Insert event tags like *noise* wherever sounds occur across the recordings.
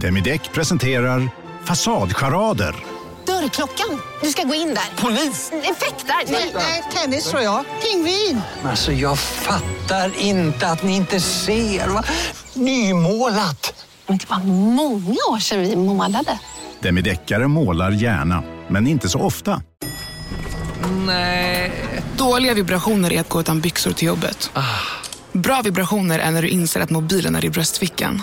Demideck presenterar Fasadcharader. Dörrklockan. Du ska gå in där. Polis? Effektar? Nej, tennis tror jag. Pingvin. Alltså jag fattar inte att ni inte ser. Va? Nymålat! Men det var många år sedan vi målade. Demideckare målar gärna, men inte så ofta. Nej. Dåliga vibrationer är att gå utan byxor till jobbet. Bra vibrationer är när du inser att mobilen är i bröstfickan.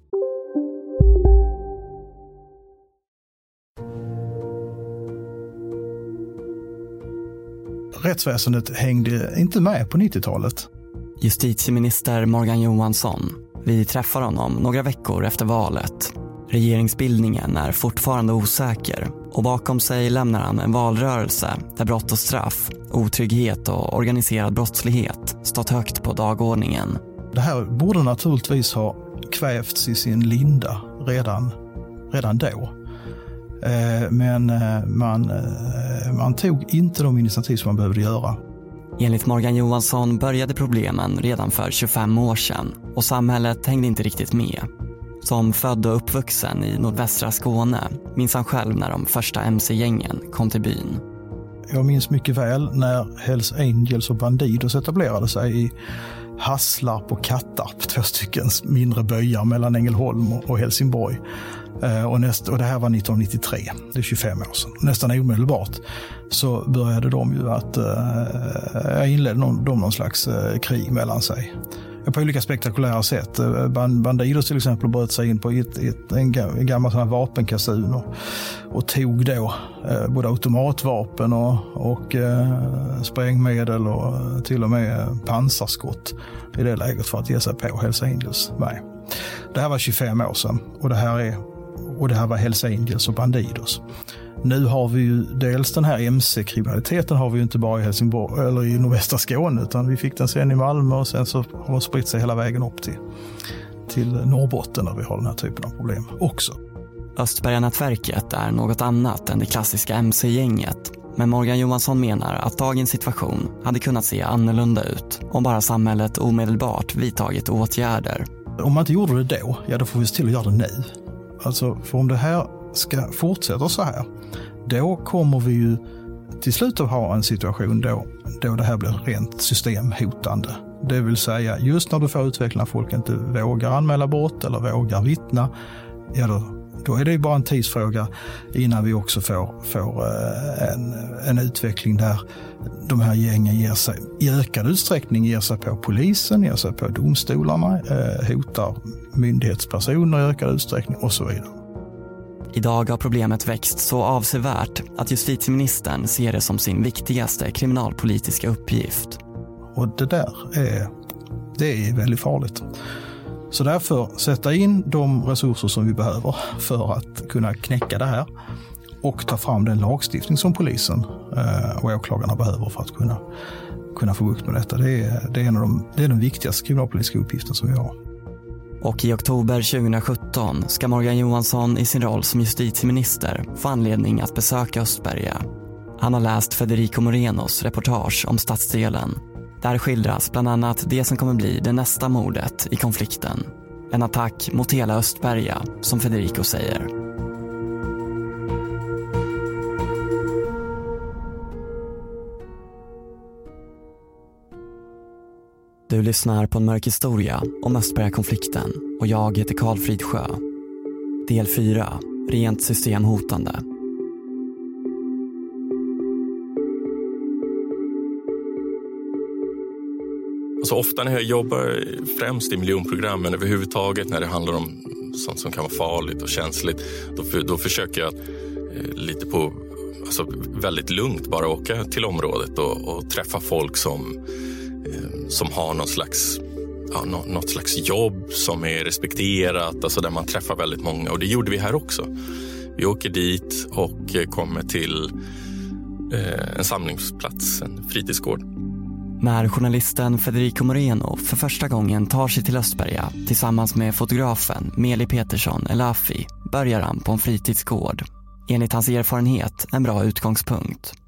Rättsväsendet hängde inte med på 90-talet. Justitieminister Morgan Johansson. Vi träffar honom några veckor efter valet. Regeringsbildningen är fortfarande osäker och bakom sig lämnar han en valrörelse där brott och straff, otrygghet och organiserad brottslighet stått högt på dagordningen. Det här borde naturligtvis ha kvävts i sin linda redan, redan då. Eh, Men eh, man, eh, man tog inte de initiativ som man behövde göra. Enligt Morgan Johansson började problemen redan för 25 år sedan och samhället hängde inte riktigt med. Som född och uppvuxen i nordvästra Skåne minns han själv när de första mc-gängen kom till byn. Jag minns mycket väl när Hells Angels och Bandidos etablerade sig i Hasslarp och Kattarp, två stycken mindre byar mellan Ängelholm och Helsingborg. Eh, och, näst, och det här var 1993, det är 25 år sedan. Nästan omedelbart så började de ju att, eh, inledde de, de någon slags eh, krig mellan sig. På olika spektakulära sätt. Eh, Bandidos till exempel bröt sig in på ett, ett, en, en gammal sån och, och tog då eh, både automatvapen och, och eh, sprängmedel och eh, till och med pansarskott i det läget för att ge sig på Hells Angels Nej. Det här var 25 år sedan och det här, är, och det här var Hells Angels och Bandidos. Nu har vi ju dels den här mc-kriminaliteten har vi ju inte bara i Helsingborg eller i nordvästra Skåne utan vi fick den sen i Malmö och sen så har den spritt sig hela vägen upp till, till Norrbotten där vi har den här typen av problem också. Östberganätverket är något annat än det klassiska mc-gänget men Morgan Johansson menar att dagens situation hade kunnat se annorlunda ut om bara samhället omedelbart vidtagit åtgärder. Om man inte gjorde det då, ja då får vi se till att göra det nu. Alltså, för om det här ska fortsätta så här, då kommer vi ju till slut att ha en situation då, då det här blir rent systemhotande. Det vill säga, just när du får utvecklingen att folk inte vågar anmäla brott eller vågar vittna, ja då, då är det ju bara en tidsfråga innan vi också får, får eh, en, en utveckling där de här gängen ger sig, i ökad utsträckning ger sig på polisen, ger sig på domstolarna, eh, hotar myndighetspersoner i ökad utsträckning och så vidare. Idag har problemet växt så avsevärt att justitieministern ser det som sin viktigaste kriminalpolitiska uppgift. Och det där är, det är väldigt farligt. Så därför sätta in de resurser som vi behöver för att kunna knäcka det här och ta fram den lagstiftning som polisen eh, och åklagarna behöver för att kunna, kunna få bukt med detta. Det är, det är, en av de, det är den viktigaste kriminalpolitiska uppgiften som vi har. Och i oktober 2017 ska Morgan Johansson i sin roll som justitieminister få anledning att besöka Östberga. Han har läst Federico Morenos reportage om stadsdelen. Där skildras bland annat det som kommer bli det nästa mordet i konflikten. En attack mot hela Östberga, som Federico säger. Du lyssnar på en mörk historia om Östberga-konflikten och jag heter Karl Fridsjö. Del 4. Rent systemhotande. Alltså ofta när jag jobbar främst i miljonprogrammen överhuvudtaget när det handlar om sånt som kan vara farligt och känsligt då, för, då försöker jag eh, lite på alltså, väldigt lugnt bara åka till området och, och träffa folk som, som har någon slags ja, något slags jobb som är respekterat, alltså där man träffar väldigt många. Och det gjorde vi här också. Vi Vi åker dit och kommer till eh, en samlingsplats, en fritidsgård. När journalisten Federico Moreno för första gången tar sig till Östberga tillsammans med fotografen Meli Petersson Elafi börjar han på en fritidsgård. Enligt hans erfarenhet en bra utgångspunkt.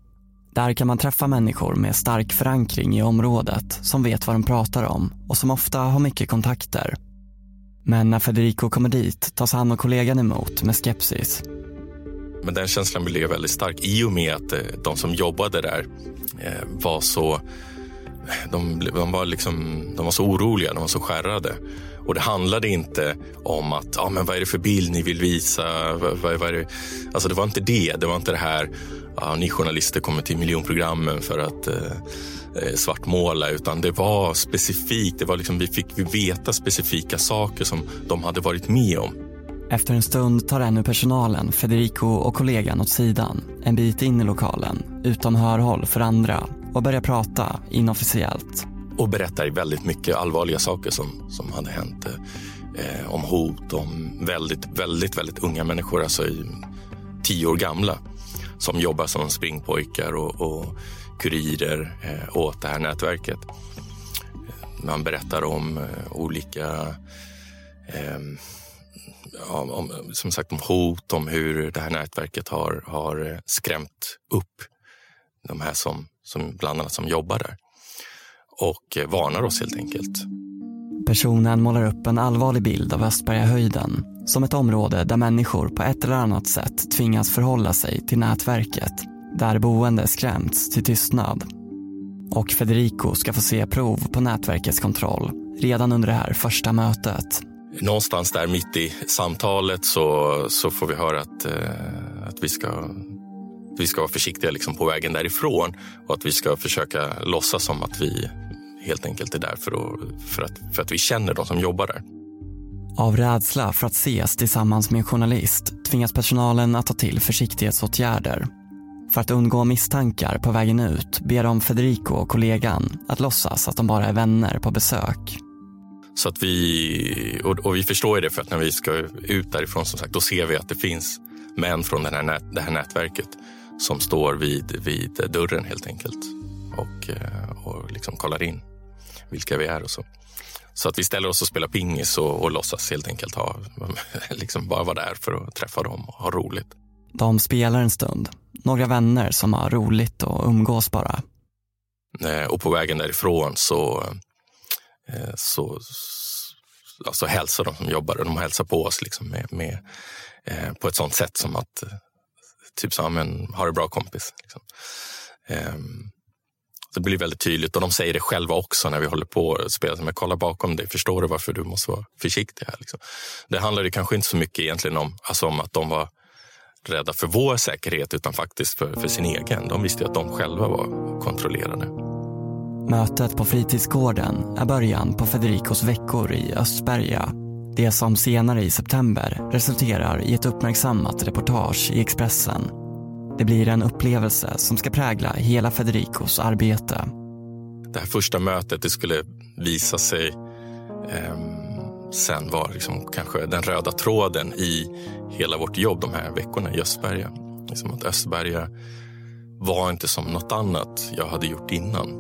Där kan man träffa människor med stark förankring i området som vet vad de pratar om och som ofta har mycket kontakter. Men när Federico kommer dit tas han och kollegan emot med skepsis. Men den känslan blev väldigt stark i och med att eh, de som jobbade där eh, var så de, de, var liksom, de var så oroliga, de var så skärrade. Och det handlade inte om att, ja men vad är det för bild ni vill visa? Vad, vad, vad är det? Alltså det var inte det. Det var inte det här, ja, ni journalister kommer till miljonprogrammen för att eh, eh svartmåla. Utan det var specifikt. Det var liksom, vi fick veta specifika saker som de hade varit med om. Efter en stund tar ur personalen Federico och kollegan åt sidan, en bit in i lokalen, utom hörhåll för andra och börjar prata inofficiellt. Och berättar väldigt mycket allvarliga saker som, som hade hänt. Eh, om hot, om väldigt, väldigt, väldigt unga människor, alltså i, tio år gamla, som jobbar som springpojkar och, och kurirer eh, åt det här nätverket. Man berättar om eh, olika eh, om, som sagt om hot, om hur det här nätverket har, har eh, skrämt upp de här som, som bland annat som jobbar där och eh, varnar oss helt enkelt. Personen målar upp en allvarlig bild av Östbergahöjden som ett område där människor på ett eller annat sätt tvingas förhålla sig till nätverket, där boende skrämts till tystnad. Och Federico ska få se prov på nätverkets kontroll redan under det här första mötet. Någonstans där mitt i samtalet så, så får vi höra att, eh, att vi ska vi ska vara försiktiga liksom på vägen därifrån och att vi ska försöka låtsas som att vi helt enkelt är där för att, för att, för att vi känner de som jobbar där. Av rädsla för att ses tillsammans med en journalist tvingas personalen att ta till försiktighetsåtgärder. För att undgå misstankar på vägen ut ber de Federico och kollegan att låtsas att de bara är vänner på besök. Så att vi, och, vi förstår ju det för att när vi ska ut därifrån som sagt, då ser vi att det finns män från det här nät, det här nätverket som står vid, vid dörren helt enkelt och, eh, och liksom kollar in vilka vi är och så. Så att vi ställer oss och spelar pingis och, och låtsas helt enkelt ha, *laughs* liksom bara vara där för att träffa dem och ha roligt. De spelar en stund. Några vänner som har roligt och umgås bara. Eh, och på vägen därifrån så, eh, så alltså hälsar de som jobbar och de hälsar på oss liksom med, med på ett sånt sätt som att typ så, men ha det bra kompis. Liksom. Um, det blir väldigt tydligt och de säger det själva också när vi håller på och spelar. Men kolla bakom dig, förstår du varför du måste vara försiktig här? Liksom. Det handlade kanske inte så mycket egentligen om, alltså om att de var rädda för vår säkerhet utan faktiskt för, för sin egen. De visste att de själva var kontrollerade. Mötet på fritidsgården är början på Federicos veckor i Östberga det som senare i september resulterar i ett uppmärksammat reportage i Expressen. Det blir en upplevelse som ska prägla hela Federicos arbete. Det här första mötet det skulle visa sig eh, sen vara liksom kanske den röda tråden i hela vårt jobb de här veckorna i Östberga. Liksom att Östberga var inte som något annat jag hade gjort innan.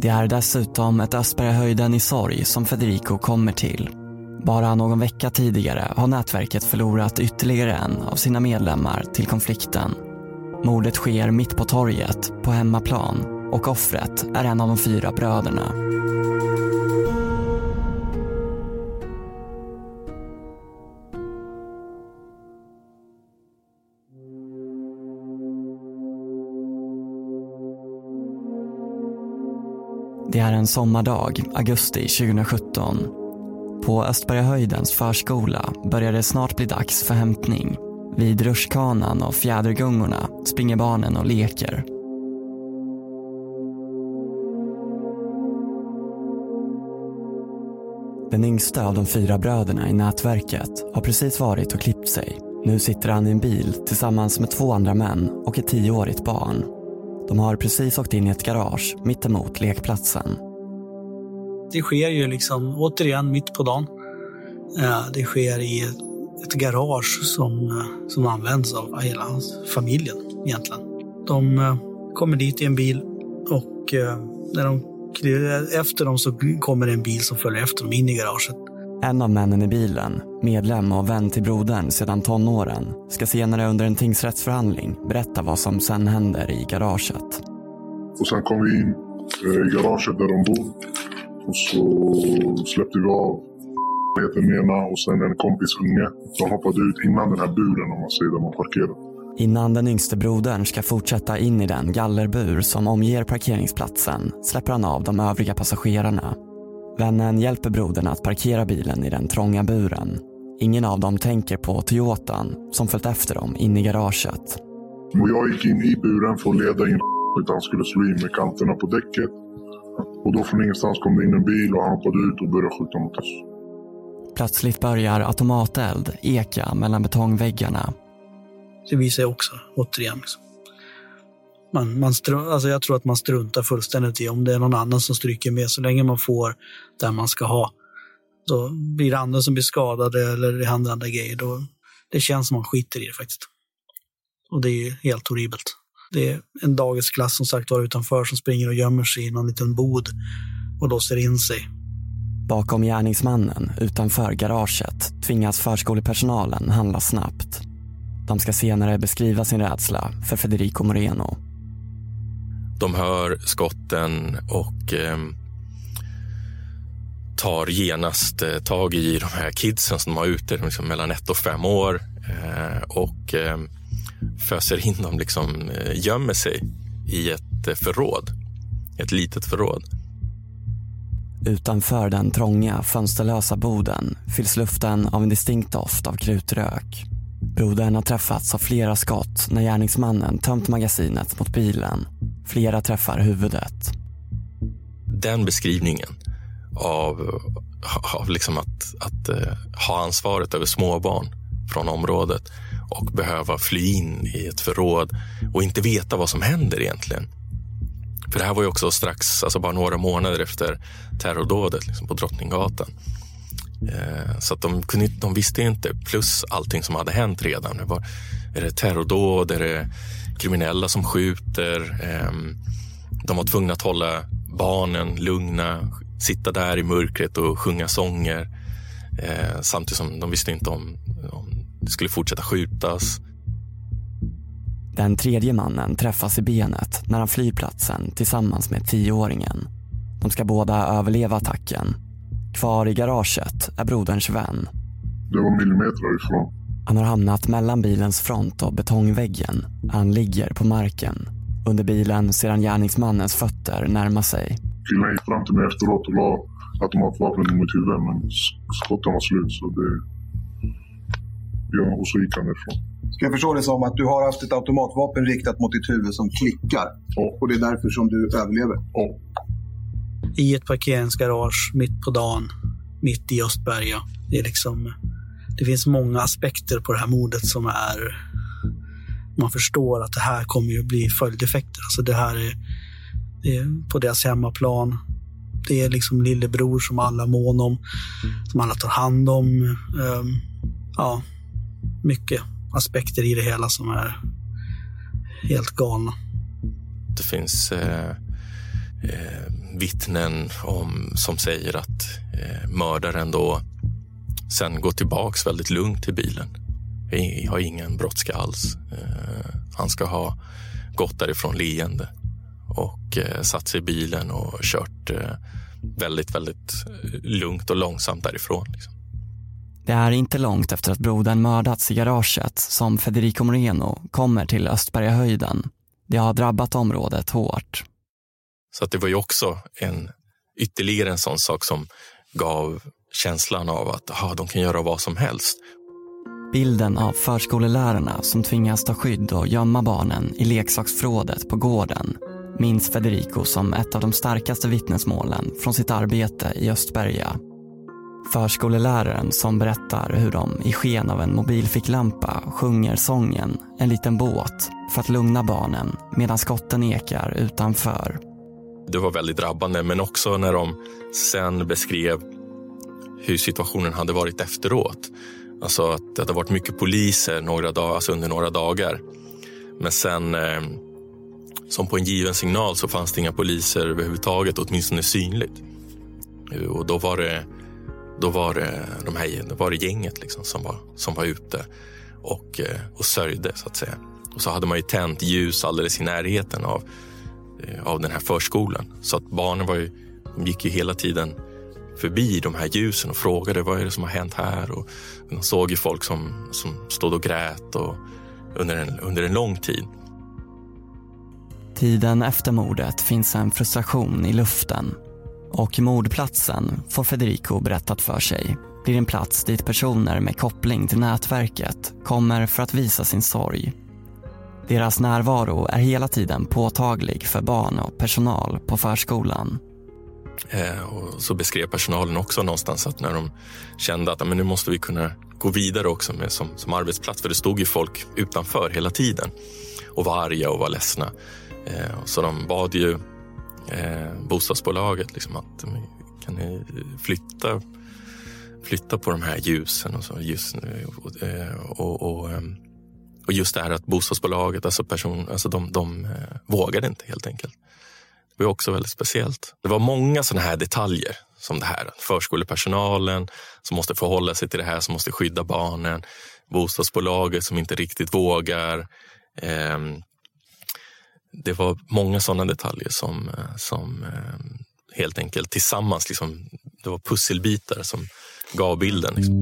Det är dessutom ett Östbergahöjden i sorg som Federico kommer till. Bara någon vecka tidigare har nätverket förlorat ytterligare en av sina medlemmar till konflikten. Mordet sker mitt på torget, på hemmaplan och offret är en av de fyra bröderna. Det är en sommardag, augusti 2017. På Östbergahöjdens förskola börjar det snart bli dags för hämtning. Vid rutschkanan och fjädergungorna springer barnen och leker. Den yngsta av de fyra bröderna i nätverket har precis varit och klippt sig. Nu sitter han i en bil tillsammans med två andra män och ett tioårigt barn. De har precis åkt in i ett garage mittemot lekplatsen. Det sker ju liksom återigen mitt på dagen. Det sker i ett garage som, som används av hela familjen egentligen. De eh, kommer dit i en bil och eh, när de efter dem så kommer en bil som följer efter dem in i garaget. En av männen i bilen, medlem och vän till brodern sedan tonåren, ska senare under en tingsrättsförhandling berätta vad som sen händer i garaget. Och sen kom vi in eh, i garaget där de bor. Och så släppte vi av heter den ena och sen en kompis unge. De hoppade ut innan den här buren om man säger där man parkerar. Innan den yngste brodern ska fortsätta in i den gallerbur som omger parkeringsplatsen släpper han av de övriga passagerarna. Vännen hjälper brodern att parkera bilen i den trånga buren. Ingen av dem tänker på Toyotan som följt efter dem in i garaget. Och jag gick in i buren för att leda in utan skulle slå in med kanterna på däcket. Och då från ingenstans kom det in en bil och han hoppade ut och började skjuta mot oss. Plötsligt börjar automateld eka mellan betongväggarna det visar ju också, återigen. Liksom. Man, man alltså jag tror att man struntar fullständigt i om det är någon annan som stryker med. Så länge man får där man ska ha. Så blir det andra som blir skadade eller det händer andra grejer. Då, det känns som man skiter i det faktiskt. Och det är ju helt horribelt. Det är en dagisklass som sagt var utanför som springer och gömmer sig i någon liten bod och låser in sig. Bakom gärningsmannen utanför garaget tvingas förskolepersonalen handla snabbt. De ska senare beskriva sin rädsla för Federico Moreno. De hör skotten och eh, tar genast eh, tag i de här kidsen som de har ute liksom mellan ett och fem år eh, och eh, föser in dem, liksom, eh, gömmer sig i ett eh, förråd. Ett litet förråd. Utanför den trånga, fönsterlösa boden fylls luften av en distinkt doft av krutrök. Brodern har träffats av flera skott när gärningsmannen tömt magasinet mot bilen. Flera träffar huvudet. Den beskrivningen av, av liksom att, att uh, ha ansvaret över småbarn från området och behöva fly in i ett förråd och inte veta vad som händer egentligen. För det här var ju också strax, alltså bara några månader efter terrordådet liksom på Drottninggatan. Eh, så att de, kunde, de visste inte, plus allting som hade hänt redan. Det var, är det terrordåd? Är det kriminella som skjuter? Ehm, de var tvungna att hålla barnen lugna, sitta där i mörkret och sjunga sånger. Eh, samtidigt som de visste inte om det skulle fortsätta skjutas. Den tredje mannen träffas i benet när han flyr platsen tillsammans med tioåringen. De ska båda överleva attacken Kvar i garaget är broderns vän. Det var millimeter ifrån. Han har hamnat mellan bilens front och betongväggen. Han ligger på marken. Under bilen ser han gärningsmannens fötter närma sig. Killen gick fram till mig efteråt och la automatvapnet mot huvudet men skotten var slut så det... Ja, och så gick han ifrån. Ska jag förstå det som att du har haft ett automatvapen riktat mot ditt huvud som klickar? Ja. Och det är därför som du överlever? Ja i ett parkeringsgarage mitt på dagen, mitt i Östberga. Det, är liksom, det finns många aspekter på det här mordet som är... Man förstår att det här kommer ju bli följdeffekter. Alltså det här är, det är på deras hemmaplan. Det är liksom lillebror som alla mån om, som alla tar hand om. Um, ja, mycket aspekter i det hela som är helt galna. Det finns eh, eh vittnen om, som säger att eh, mördaren då sen går tillbaks väldigt lugnt till bilen. Jag har ingen brådska alls. Eh, han ska ha gått därifrån leende och eh, satt sig i bilen och kört eh, väldigt, väldigt eh, lugnt och långsamt därifrån. Liksom. Det är inte långt efter att brodern mördats i garaget som Federico Moreno kommer till Östbergahöjden. Det har drabbat området hårt. Så att det var ju också en, ytterligare en sån sak som gav känslan av att aha, de kan göra vad som helst. Bilden av förskolelärarna som tvingas ta skydd och gömma barnen i leksaksförrådet på gården minns Federico som ett av de starkaste vittnesmålen från sitt arbete i Östberga. Förskoleläraren som berättar hur de i sken av en mobilficklampa sjunger sången En liten båt för att lugna barnen medan skotten ekar utanför. Det var väldigt drabbande, men också när de sen beskrev hur situationen hade varit efteråt. Alltså att det hade varit mycket poliser några dag, alltså under några dagar. Men sen, eh, som på en given signal, så fanns det inga poliser överhuvudtaget, åtminstone synligt. Eh, och då var det, då var det, de här, då var det gänget liksom som, var, som var ute och, eh, och sörjde, så att säga. Och så hade man ju tänt ljus alldeles i närheten av, eh, av den här förskolan. Så att barnen var ju, de gick ju hela tiden förbi de här ljusen och frågade vad är det som har hänt här. Och de såg ju folk som, som stod och grät och under, en, under en lång tid. Tiden efter mordet finns en frustration i luften och mordplatsen, får Federico berättat för sig, blir en plats dit personer med koppling till nätverket kommer för att visa sin sorg. Deras närvaro är hela tiden påtaglig för barn och personal på förskolan. Eh, och så beskrev personalen också någonstans att när de kände att men nu måste vi kunna gå vidare också med, som, som arbetsplats, för det stod ju folk utanför hela tiden och var arga och var ledsna. Eh, så de bad ju eh, bostadsbolaget liksom att kan ni flytta, flytta på de här ljusen och så. Just, nu? Eh, och, och, eh, och, just det här att bostadsbolaget, alltså, person, alltså de, de eh, vågade inte helt enkelt. Det var också väldigt speciellt. Det var många sådana här detaljer som det här. Förskolepersonalen som måste förhålla sig till det här, som måste skydda barnen. Bostadsbolaget som inte riktigt vågar. Eh, det var många sådana detaljer som, eh, som eh, helt enkelt tillsammans, liksom, det var pusselbitar som gav bilden. Liksom.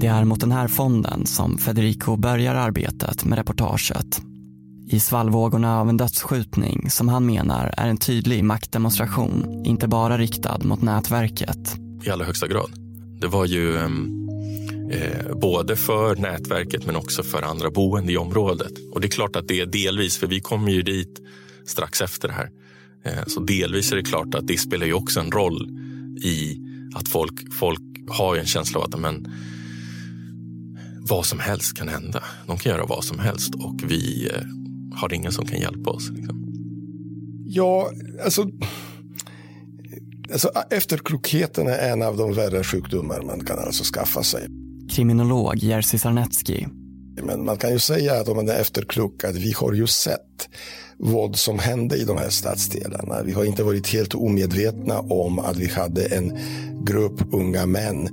Det är mot den här fonden som Federico börjar arbetet med reportaget. I svallvågorna av en dödsskjutning som han menar är en tydlig maktdemonstration, inte bara riktad mot nätverket. I allra högsta grad. Det var ju ehm, eh, både för nätverket men också för andra boende i området. Och det är klart att det är delvis, för vi kommer ju dit strax efter det här. Eh, så delvis är det klart att det spelar ju också en roll i att folk, folk har en känsla av att men, vad som helst kan hända. De kan göra vad som helst och vi eh, har ingen som kan hjälpa oss. Liksom. Ja, alltså, alltså efterklokheten är en av de värre sjukdomar man kan alltså skaffa sig. Kriminolog Jerzy Sarnecki. Men man kan ju säga att om man är efterklok att vi har ju sett vad som hände i de här stadsdelarna. Vi har inte varit helt omedvetna om att vi hade en grupp unga män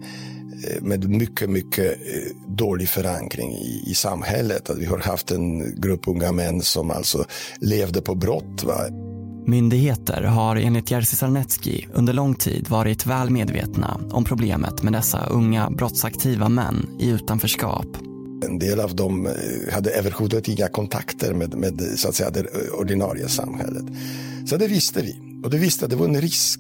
eh, med mycket, mycket eh, dålig förankring i, i samhället. Att vi har haft en grupp unga män som alltså levde på brott. Va? Myndigheter har enligt Jerzy Sarnecki under lång tid varit väl medvetna om problemet med dessa unga brottsaktiva män i utanförskap. En del av dem eh, hade överhuvudtaget inga kontakter med, med så att säga, det ordinarie samhället. Så det visste vi. Och det visste att det var en risk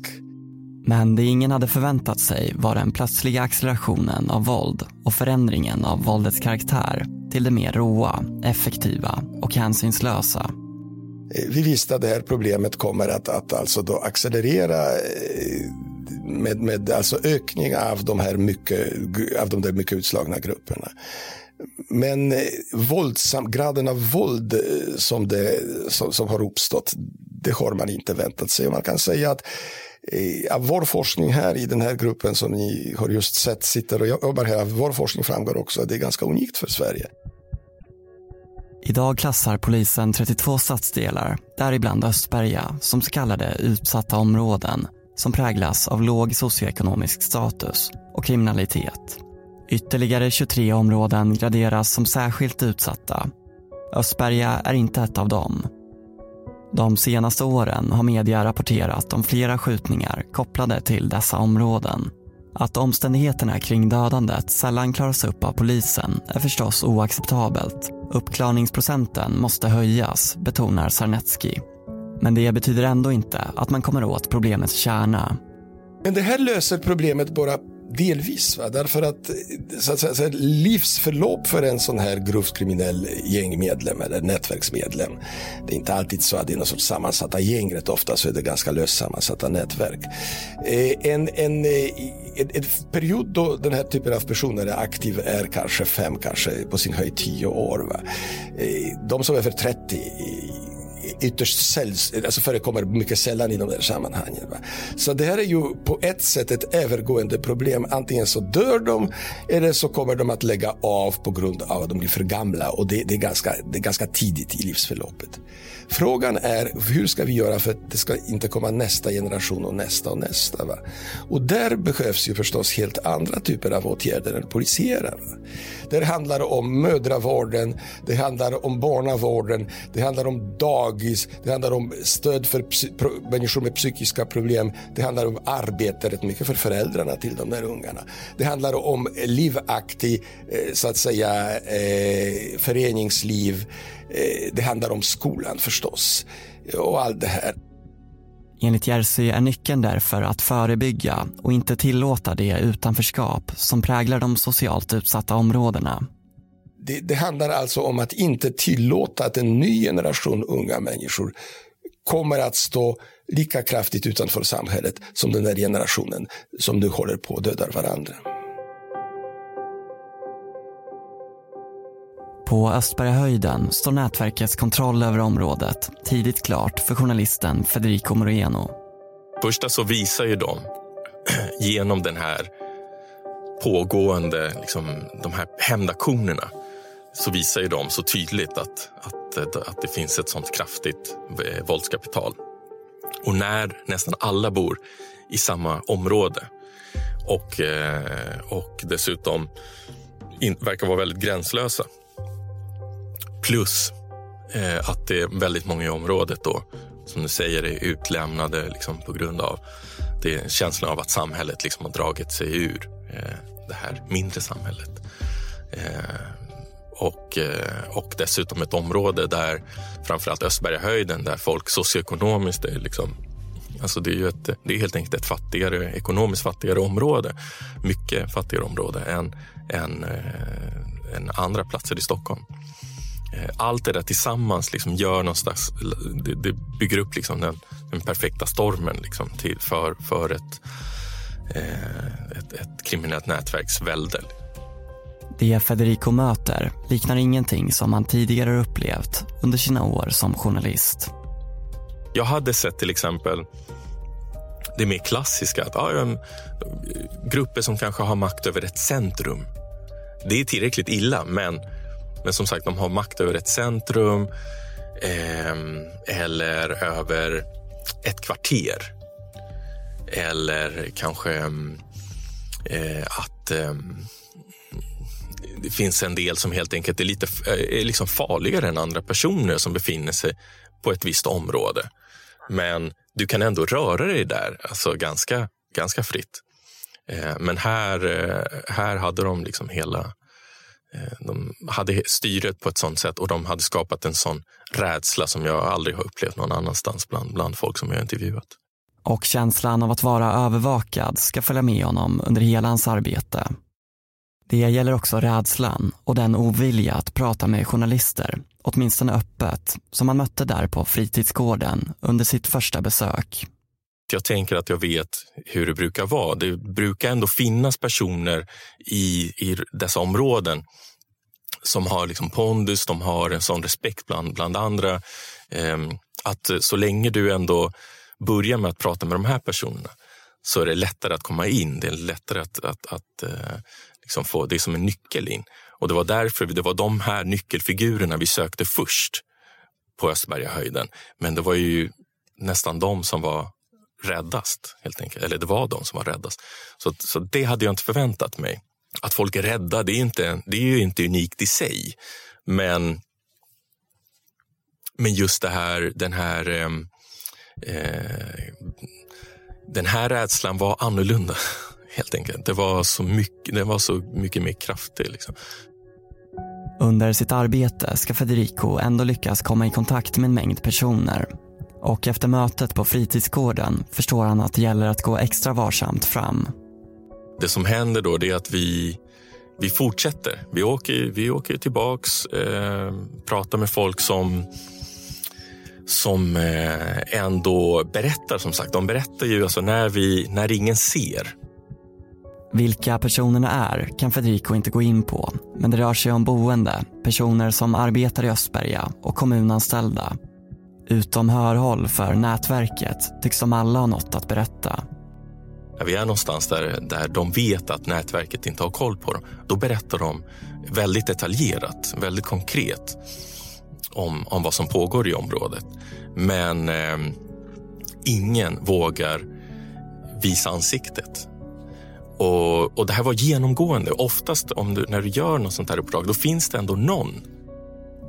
men det ingen hade förväntat sig var den plötsliga accelerationen av våld och förändringen av våldets karaktär till det mer råa, effektiva och hänsynslösa. Eh, vi visste att det här problemet kommer att, att alltså då accelerera eh, med, med alltså ökning av de här mycket, av de där mycket utslagna grupperna. Men eh, våldsam, graden av våld som, det, som, som har uppstått, det har man inte väntat sig. Man kan säga att av vår forskning här i den här gruppen som ni har just sett sitter och jobbar här, vår forskning framgår också att det är ganska unikt för Sverige. Idag klassar polisen 32 stadsdelar, däribland Östberga, som så kallade utsatta områden som präglas av låg socioekonomisk status och kriminalitet. Ytterligare 23 områden graderas som särskilt utsatta. Östberga är inte ett av dem de senaste åren har media rapporterat om flera skjutningar kopplade till dessa områden. Att omständigheterna kring dödandet sällan klaras upp av polisen är förstås oacceptabelt. Uppklarningsprocenten måste höjas, betonar Sarnecki. Men det betyder ändå inte att man kommer åt problemets kärna. Men det här löser problemet bara Delvis, va? därför att, så att säga, livsförlopp för en sån här grovt kriminell gängmedlem eller nätverksmedlem. Det är inte alltid så att det är någon sorts sammansatta gäng, rätt ofta så är det ganska löst sammansatta nätverk. Eh, en, en, eh, en, en, period då den här typen av personer är aktiv är kanske fem, kanske på sin höjd tio år. Va? Eh, de som är för 30 ytterst säljs, alltså förekommer mycket sällan i de här sammanhangen. Va? Så det här är ju på ett sätt ett övergående problem. Antingen så dör de eller så kommer de att lägga av på grund av att de blir för gamla och det, det, är, ganska, det är ganska tidigt i livsförloppet. Frågan är hur ska vi göra för att det ska inte komma nästa generation och nästa och nästa. Va? Och där behövs ju förstås helt andra typer av åtgärder än polisiära. Va? Det handlar om mödravården, det handlar om barnavården, det handlar om dagis, det handlar om stöd för människor med psykiska problem, det handlar om arbete rätt mycket för föräldrarna till de där ungarna. Det handlar om livaktig, eh, så att säga, eh, föreningsliv, det handlar om skolan förstås och allt det här. Enligt Jerzy är nyckeln därför att förebygga och inte tillåta det utanförskap som präglar de socialt utsatta områdena. Det, det, handlar alltså om att inte tillåta att en ny generation unga människor kommer att stå lika kraftigt utanför samhället som den där generationen som nu håller på att döda varandra. På Östbergahöjden står nätverkets kontroll över området tidigt klart för journalisten Federico Moreno. Första så visar ju de *clears throat* genom den här pågående, liksom, de här hämndaktionerna så visar ju de så tydligt att, att, att det finns ett sånt kraftigt eh, våldskapital. Och när nästan alla bor i samma område och, eh, och dessutom in, verkar vara väldigt gränslösa Plus eh, att det är väldigt många i området då, som du säger, är utlämnade liksom, på grund av det känslan av att samhället liksom har dragit sig ur eh, det här mindre samhället. Eh, och, eh, och dessutom ett område där framförallt Östbergahöjden där folk socioekonomiskt är liksom Alltså det är ju ett, det är helt enkelt ett fattigare, ekonomiskt fattigare område. Mycket fattigare område än, än, eh, än andra platser i Stockholm. Eh, allt det där tillsammans liksom gör någonstans, det, det bygger upp liksom den, den perfekta stormen liksom till, för, för ett, eh, ett, ett kriminellt nätverksvälde. Det Federico möter liknar ingenting som han tidigare upplevt under sina år som journalist. Jag hade sett till exempel det mer klassiska, att ja, grupper som kanske har makt över ett centrum. Det är tillräckligt illa, men men som sagt, de har makt över ett centrum eh, eller över ett kvarter. Eller kanske eh, att eh, det finns en del som helt enkelt är lite eh, är liksom farligare än andra personer som befinner sig på ett visst område. Men du kan ändå röra dig där alltså ganska, ganska fritt. Eh, men här, eh, här hade de liksom hela Eh, Eh, de hade styret på ett sånt sätt och de hade skapat en sån rädsla som jag aldrig har upplevt någon annanstans bland, bland folk som jag intervjuat. Och känslan av att vara övervakad ska följa med honom under hela hans arbete. Det gäller också rädslan och den ovilja att prata med journalister, åtminstone öppet, som han mötte där på fritidsgården under sitt första besök. Jag tänker att jag vet hur det brukar vara. Det brukar ändå finnas personer i, i dessa områden som har liksom pondus, de har en sån respekt bland, bland andra. Eh, att så länge du ändå börjar med att prata med de här personerna så är det lättare att komma in. Det är lättare att, att, att eh, liksom få, det är som en nyckel in. Och det var därför, det var de här nyckelfigurerna vi sökte först på Östbergahöjden. Men det var ju nästan de som var räddast, helt enkelt. Eller det var de som var räddast. Så, så det hade jag inte förväntat mig. Att folk är rädda, det är, inte, det är ju inte unikt i sig. Men, men just det här, den här ehm, eh, den här rädslan var annorlunda, *laughs* helt enkelt. Det var så mycket, det var så mycket mer kraftig. Liksom. Under sitt arbete ska Federico ändå lyckas komma i kontakt med en mängd personer och efter mötet på fritidsgården förstår han att det gäller att gå extra varsamt fram. Det som händer då är att vi, vi fortsätter. Vi åker, vi åker tillbaks, eh, pratar med folk som som eh, ändå berättar, som sagt. De berättar ju alltså när, vi, när ingen ser. Vilka personerna är kan Federico inte gå in på, men det rör sig om boende, personer som arbetar i Östberga och kommunanställda Utom hörhåll för nätverket tycks de alla ha något att berätta. När vi är någonstans där, där de vet att nätverket inte har koll på dem, då berättar de väldigt detaljerat, väldigt konkret om, om vad som pågår i området. Men eh, ingen vågar visa ansiktet. Och, och det här var genomgående. Oftast om du, när du gör något sånt här uppdrag, då finns det ändå någon.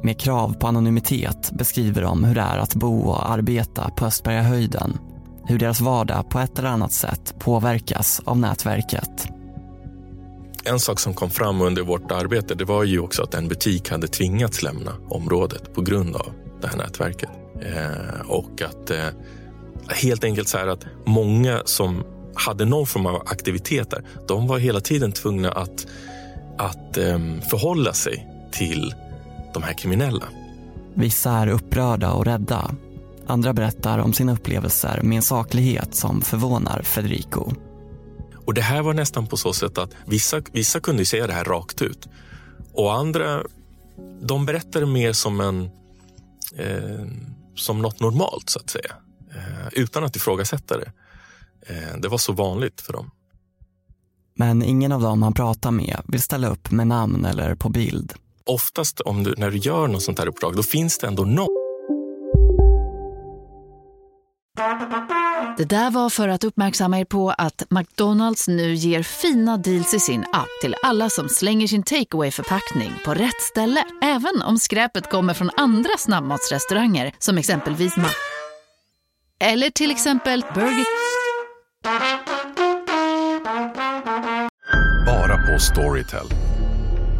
Med krav på anonymitet beskriver de hur det är att bo och arbeta på Östbergahöjden. Hur deras vardag på ett eller annat sätt påverkas av nätverket. En sak som kom fram under vårt arbete det var ju också att en butik hade tvingats lämna området på grund av det här nätverket. Eh, och att eh, helt enkelt så här att många som hade någon form av aktiviteter, de var hela tiden tvungna att, att eh, förhålla sig till de här kriminella. Vissa är upprörda och rädda. Andra berättar om sina upplevelser med en saklighet som förvånar Federico. Och det här var nästan på så sätt att vissa, vissa kunde säga det här rakt ut. Och andra, de berättade mer som en eh, som något normalt så att säga. Eh, utan att ifrågasätta det. Eh, det var så vanligt för dem. Men ingen av dem han pratar med vill ställa upp med namn eller på bild. Oftast om du, när du gör något sånt här uppdrag, då finns det ändå någon. Det där var för att uppmärksamma er på att McDonalds nu ger fina deals i sin app till alla som slänger sin takeaway förpackning på rätt ställe. Även om skräpet kommer från andra snabbmatsrestauranger som exempelvis Ma... Eller till exempel Burger... Bara på Storytel.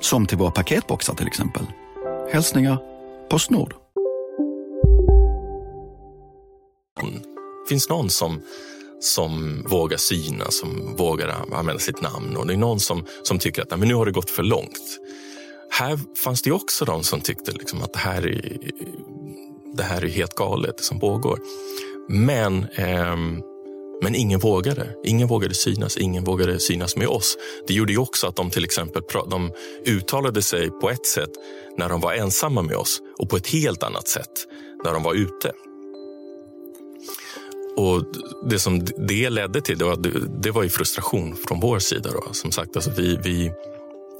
Som till våra paketboxar till exempel. Hälsningar Postnord. finns någon som, som vågar syna, som vågar använda sitt namn och det är någon som, som tycker att men nu har det gått för långt. Här fanns det också de som tyckte liksom att det här, är, det här är helt galet, det som pågår. Men, eh, men ingen vågade. Ingen vågade synas, ingen vågade synas med oss. Det gjorde ju också att de till exempel de uttalade sig på ett sätt när de var ensamma med oss och på ett helt annat sätt när de var ute. Och Det som det ledde till det var, det var ju frustration från vår sida. Då. Som sagt, alltså vi, vi,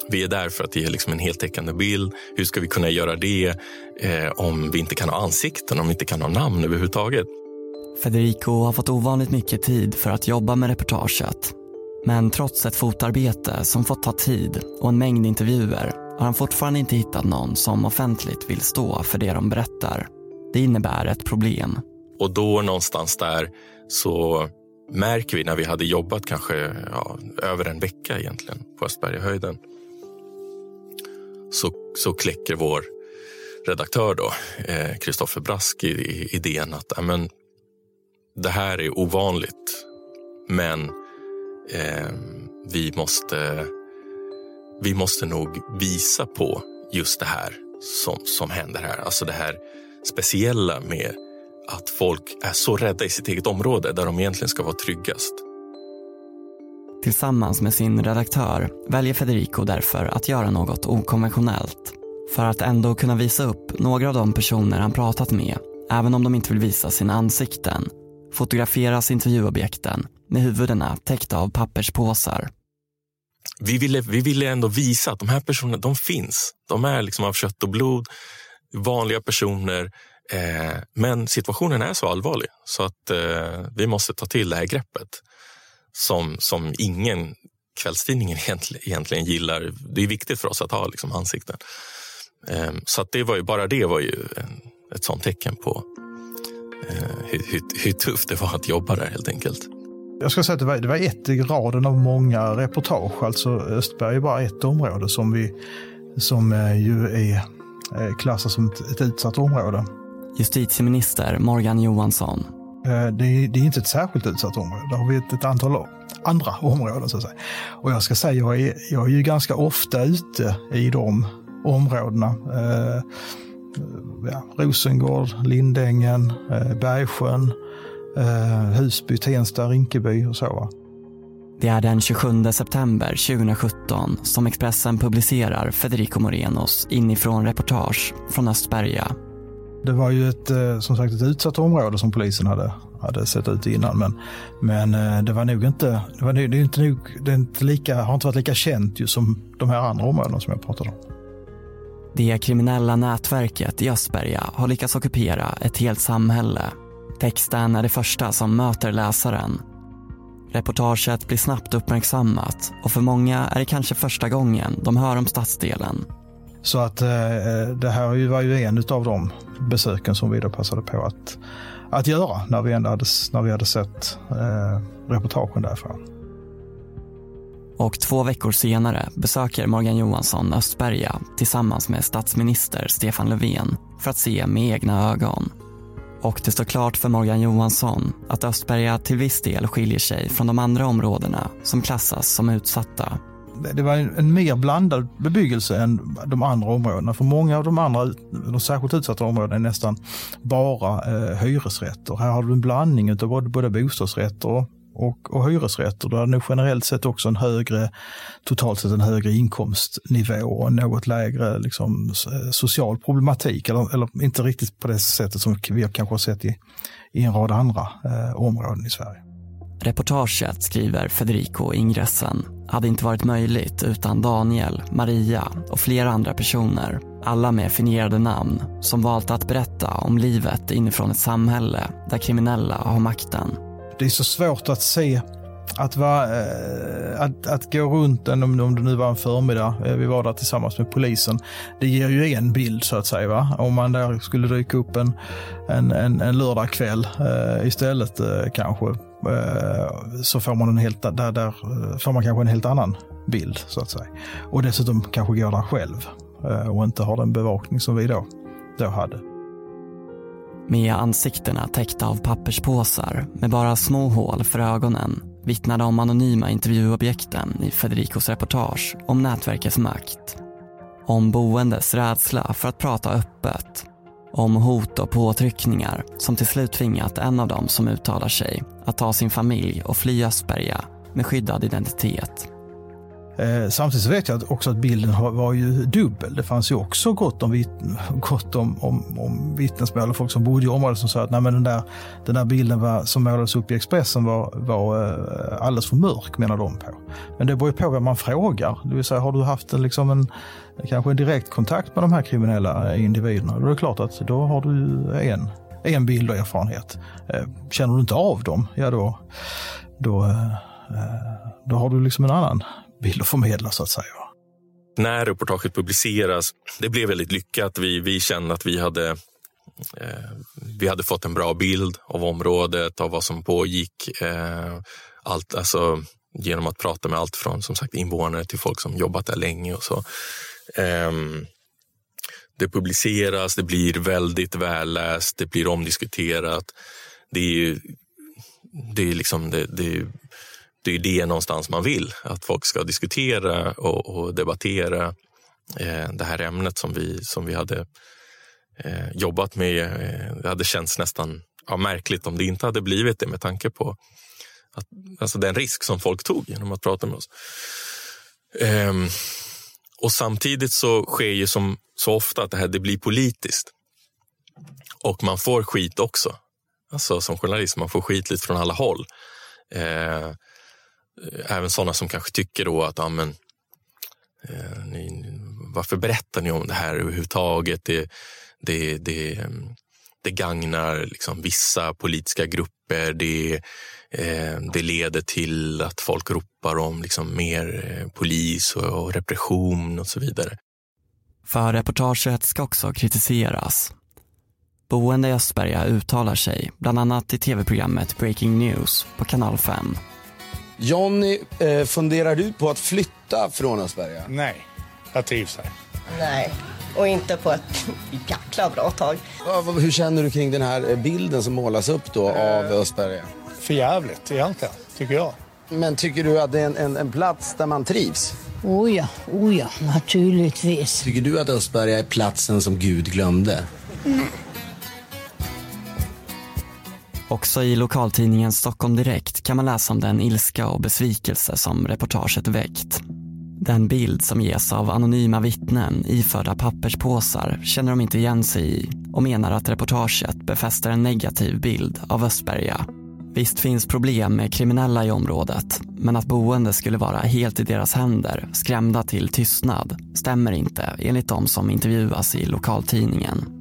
vi är där för att ge liksom en heltäckande bild. Hur ska vi kunna göra det eh, om vi inte kan ha ansikten, om vi inte kan ha namn överhuvudtaget? Federico har fått ovanligt mycket tid för att jobba med reportaget. Men trots ett fotarbete som fått ta tid och en mängd intervjuer har han fortfarande inte hittat någon som offentligt vill stå för det de berättar. Det innebär ett problem. Och då någonstans där så märker vi när vi hade jobbat kanske ja, över en vecka egentligen på Östbergahöjden. Så, så kläcker vår redaktör då, Kristoffer eh, Brask, i, i, idén att amen, det här är ovanligt, men eh, vi, måste, vi måste nog visa på just det här som, som händer här. Alltså det här speciella med att folk är så rädda i sitt eget område där de egentligen ska vara tryggast. Tillsammans med sin redaktör väljer Federico därför att göra något okonventionellt. För att ändå kunna visa upp några av de personer han pratat med, även om de inte vill visa sina ansikten, fotograferas intervjuobjekten med huvudena täckta av papperspåsar. Vi ville, vi ville ändå visa att de här personerna, de finns. De är liksom av kött och blod, vanliga personer Eh, men situationen är så allvarlig så att eh, vi måste ta till det här greppet som, som ingen kvällstidningen, *laughs* egentligen gillar. Det är viktigt för oss att ha liksom, ansikten. Eh, så att det var ju, bara det var ju en, ett sånt tecken på hur, hur, hur, tufft det var att jobba där helt enkelt. Jag ska säga att det var, det var ett i raden av många reportage. Alltså Östberg är bara ett område som, vi, som ju är klassat som ett, ett utsatt område justitieminister Morgan Johansson. Eh, det är, det är inte ett särskilt utsatt område. Där har vi ett, ett antal andra områden så att säga. Och jag ska säga, jag är, jag är ju ganska ofta ute i de områdena. Eh, ja, Rosengård, Lindängen, eh, Bergsjön, eh, Husby, Tensta, Rinkeby och så. Det är den 27 september 2017 som Expressen publicerar Federico Morenos inifrån reportage från Östberga. Det var ju ett, eh, som sagt ett utsatt område som polisen hade, hade sett ut innan. Men, men eh, det var nog inte, det, var, det, är inte nog, det är inte lika, har inte varit lika känt ju som de här andra områdena som jag pratade om. Det kriminella nätverket i Östberga har lyckats ockupera ett helt samhälle. Texten är det första som möter läsaren. Reportaget blir snabbt uppmärksammat och för många är det kanske första gången de hör om stadsdelen. Så att eh, det här var ju en av de besöken som vi då passade på att, att göra när vi, ändå hade, när vi hade sett eh, reportagen därifrån. Och två veckor senare besöker Morgan Johansson Östberga tillsammans med statsminister Stefan Löfven för att se med egna ögon. Och det står klart för Morgan Johansson att Östberga till viss del skiljer sig från de andra områdena som klassas som utsatta. Det var en mer blandad bebyggelse än de andra områdena. För många av de andra, de särskilt utsatta områdena är nästan bara eh, hyresrätter. Här har du en blandning av både, både bostadsrätter och och, hyresrätter. Du hade nog generellt sett också en högre, totalt sett en högre inkomstnivå och en något lägre liksom, eh, social problematik. Eller, eller inte riktigt på det sättet som vi kanske har sett i, i en rad andra eh, områden i Sverige. Reportaget, skriver Federico ingressen, hade inte varit möjligt utan Daniel, Maria och flera andra personer, alla med fingerade namn, som valt att berätta om livet inifrån ett samhälle där kriminella har makten det är så svårt att se att, va, eh, att, att gå runt en, om, det nu var en förmiddag, eh, vi var där tillsammans med polisen. Det ger ju en bild så att säga. Va? Om man där skulle dyka upp en, en, en, en lördagkväll eh, istället eh, kanske, eh, så får man, en helt, där, där eh, får man kanske en helt annan bild så att säga. Och dessutom kanske går där själv eh, och inte har den bevakning som vi då, då hade med ansiktena täckta av papperspåsar med bara små hål för ögonen vittnade om anonyma intervjuobjekten i Federicos reportage om nätverkets makt. Om boendes rädsla för att prata öppet. Om hot och påtryckningar som till slut tvingat en av dem som uttalar sig att ta sin familj och fly Östberga med skyddad identitet. Eh, samtidigt vet jag också att bilden var ju dubbel. Det fanns ju också gott om, gott om, om, om vittnesmål och folk som bodde i området som sa att Nej, men den, där, den där bilden var, som målades upp i Expressen var, var eh, alldeles för mörk, menar de på. Men det beror ju på vem man frågar. Det vill säga, har du haft en, liksom en, kanske en direkt kontakt med de här kriminella eh, individerna, då är det klart att då har du en, en bild och erfarenhet. Eh, känner du inte av dem, ja då, då, eh, eh, då har du liksom en annan vill och förmedla så att säga. När reportaget publiceras, det blev väldigt lyckat. Vi, vi kände att vi hade eh, vi hade fått en bra bild av området, av vad som pågick. Eh, allt, alltså, genom att prata med allt från som sagt invånare till folk som jobbat där länge och så. Eh, det publiceras, det blir väldigt välläst, det blir omdiskuterat. Det är ju, det är liksom, det, det det är det någonstans man vill, att folk ska diskutera och, och debattera eh, det här ämnet som vi, som vi hade eh, jobbat med. Eh, det hade känts nästan ja, märkligt om det inte hade blivit det med tanke på att, alltså den risk som folk tog genom att prata med oss. Eh, och samtidigt så sker ju som så ofta att det här det blir politiskt. Och man får skit också. Alltså som journalist, man får skit lite från alla håll. Eh, Eh, även sådana som kanske tycker då att ja, men, eh, ni, varför berättar ni om det här överhuvudtaget? Det, det, det, mm, det gagnar liksom vissa politiska grupper. Det, eh, det leder till att folk ropar om liksom mer eh, polis och, och repression och så vidare. För reportaget ska också kritiseras. Boende i Östberga uttalar sig, bland annat i tv-programmet Breaking News på kanal 5 Jonny, eh, funderar du på att flytta från Östberga? Nej, jag trivs här. Nej. och inte på ett *laughs* jäkla bra tag. Hur känner du kring den här bilden som målas upp då av Östberga? För jävligt egentligen, tycker jag. Men tycker du att det är en, en, en plats där man trivs? Oh ja, oh ja, naturligtvis. Tycker du att Östberga är platsen som Gud glömde? Också i lokaltidningen Stockholm Direkt kan man läsa om den ilska och besvikelse som reportaget väckt. Den bild som ges av anonyma vittnen iförda papperspåsar känner de inte igen sig i och menar att reportaget befäster en negativ bild av Östberga. Visst finns problem med kriminella i området, men att boende skulle vara helt i deras händer, skrämda till tystnad, stämmer inte enligt de som intervjuas i lokaltidningen.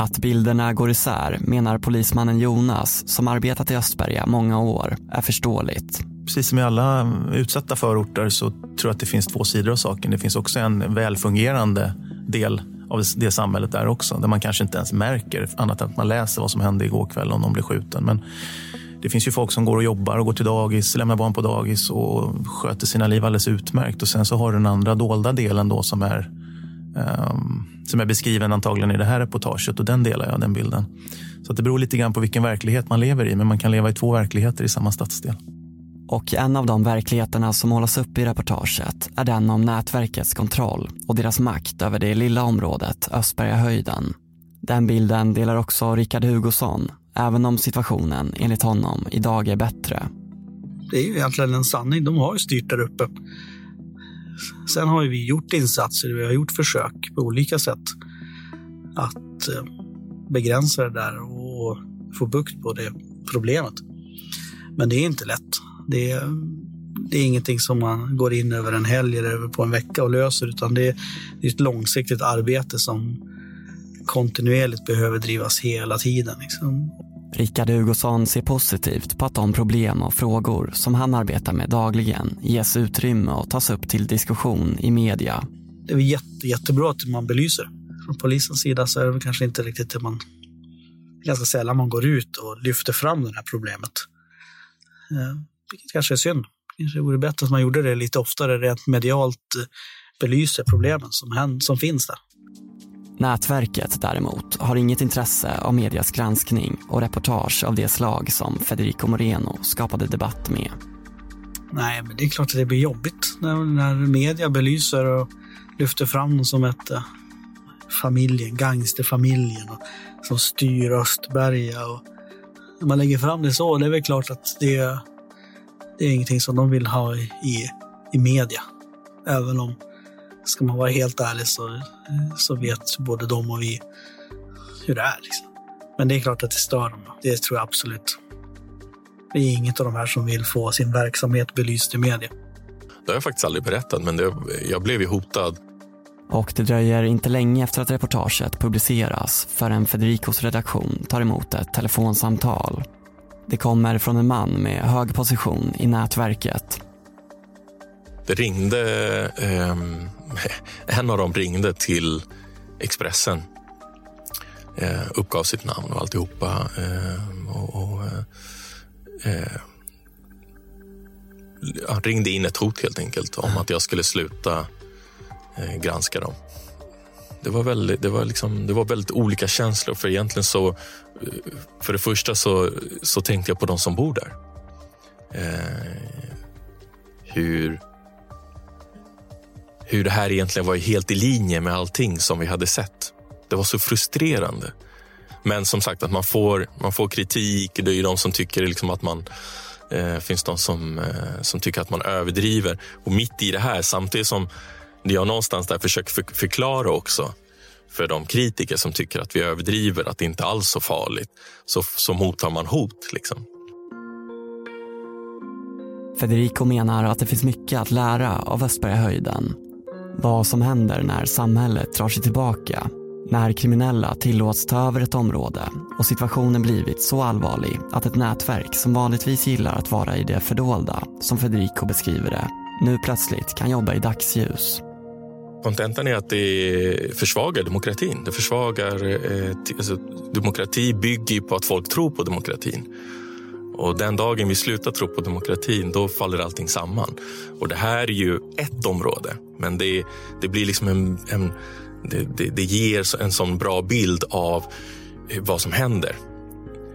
Att bilderna går isär menar polismannen Jonas, som arbetat i Östberga många år, är förståeligt. Precis som i alla utsatta förorter så tror jag att det finns två sidor av saken. Det finns också en välfungerande del av det samhället där också, där man kanske inte ens märker annat än att man läser vad som hände igår kväll om någon blev skjuten. Men det finns ju folk som går och jobbar och går till dagis, lämnar barn på dagis och sköter sina liv alldeles utmärkt. Och sen så har du den andra dolda delen då som är um, som är beskriven antagligen i det här reportaget och den delar jag, den bilden. Så det beror lite grann på vilken verklighet man lever i, men man kan leva i två verkligheter i samma stadsdel. Och en av de verkligheterna som målas upp i reportaget är den om nätverkets kontroll och deras makt över det lilla området Östbergahöjden. Den bilden delar också Rickard Hugosson, även om situationen enligt honom idag är bättre. Det är ju egentligen en sanning. De har ju styrt där uppe. Sen har vi gjort insatser, vi har gjort försök på olika sätt att eh, begränsa det där och få bukt på det problemet. Men det är inte lätt. Det är, det är ingenting som man går in över en helg eller på en vecka och löser, utan det är, det är ett långsiktigt arbete som kontinuerligt behöver drivas hela tiden. Liksom. Rickard Hugosson ser positivt på att de problem och frågor som han arbetar med dagligen ges utrymme och tas upp till diskussion i media. Det är jätte, jättebra att man belyser. Från polisens sida så är det kanske inte riktigt det man... Ganska sällan man går ut och lyfter fram det här problemet. Eh, vilket kanske är synd. Kanske vore bättre att man gjorde det lite oftare, rent medialt eh, belyser problemen som, som finns där. Nätverket däremot har inget intresse av medias granskning och reportage av det slag som Federico Moreno skapade debatt med. Nej, men det är klart att det blir jobbigt när, när media belyser och lyfter fram dem som ett äh, familjen, gangsterfamiljen och, som styr Östberga. Och, när man lägger fram det så, det är väl klart att det, det är ingenting som de vill ha i, i, i media. Även om Ska man vara helt ärlig så, så vet både de och vi hur det är. Liksom. Men det är klart att det stör dem. Det tror jag absolut. Det är inget av de här som vill få sin verksamhet belyst i media. Det har jag faktiskt aldrig berättat, men det, jag blev ju hotad. Och det dröjer inte länge efter att reportaget publiceras förrän Federicos redaktion tar emot ett telefonsamtal. Det kommer från en man med hög position i nätverket. Det ringde eh, *laughs* en av dem ringde till Expressen. Eh, uppgav sitt namn och alltihopa. Eh, och, och, eh, eh ringde in ett hot helt enkelt om att jag skulle sluta eh, granska dem. Det var, väldigt, det, var liksom, det var väldigt olika känslor. För egentligen så, eh, för det första så, så tänkte jag på de som bor där. Eh, hur hur det här egentligen var helt i linje med allting som vi hade sett. Det var så frustrerande. Men som sagt, att man får, man får kritik. Det är ju de som tycker liksom att man... Eh, finns de som, eh, som tycker att man överdriver. Och mitt i det här, samtidigt som det jag någonstans där försöker för, förklara också för de kritiker som tycker att vi överdriver, att det inte alls är så farligt, så, så mottar man hot. Liksom. Federico menar att det finns mycket att lära av Östbergahöjden vad som händer när samhället drar sig tillbaka, när kriminella tillåts ta över ett område och situationen blivit så allvarlig att ett nätverk som vanligtvis gillar att vara i det fördolda, som Federico beskriver det, nu plötsligt kan jobba i dagsljus. Kontentan är att det försvagar demokratin. Det försvagar, eh, alltså, demokrati bygger på att folk tror på demokratin. Och den dagen vi slutar tro på demokratin, då faller allting samman. Och det här är ju ett område, men det, det blir liksom en, en, det, det, det ger en sån bra bild av eh, vad som händer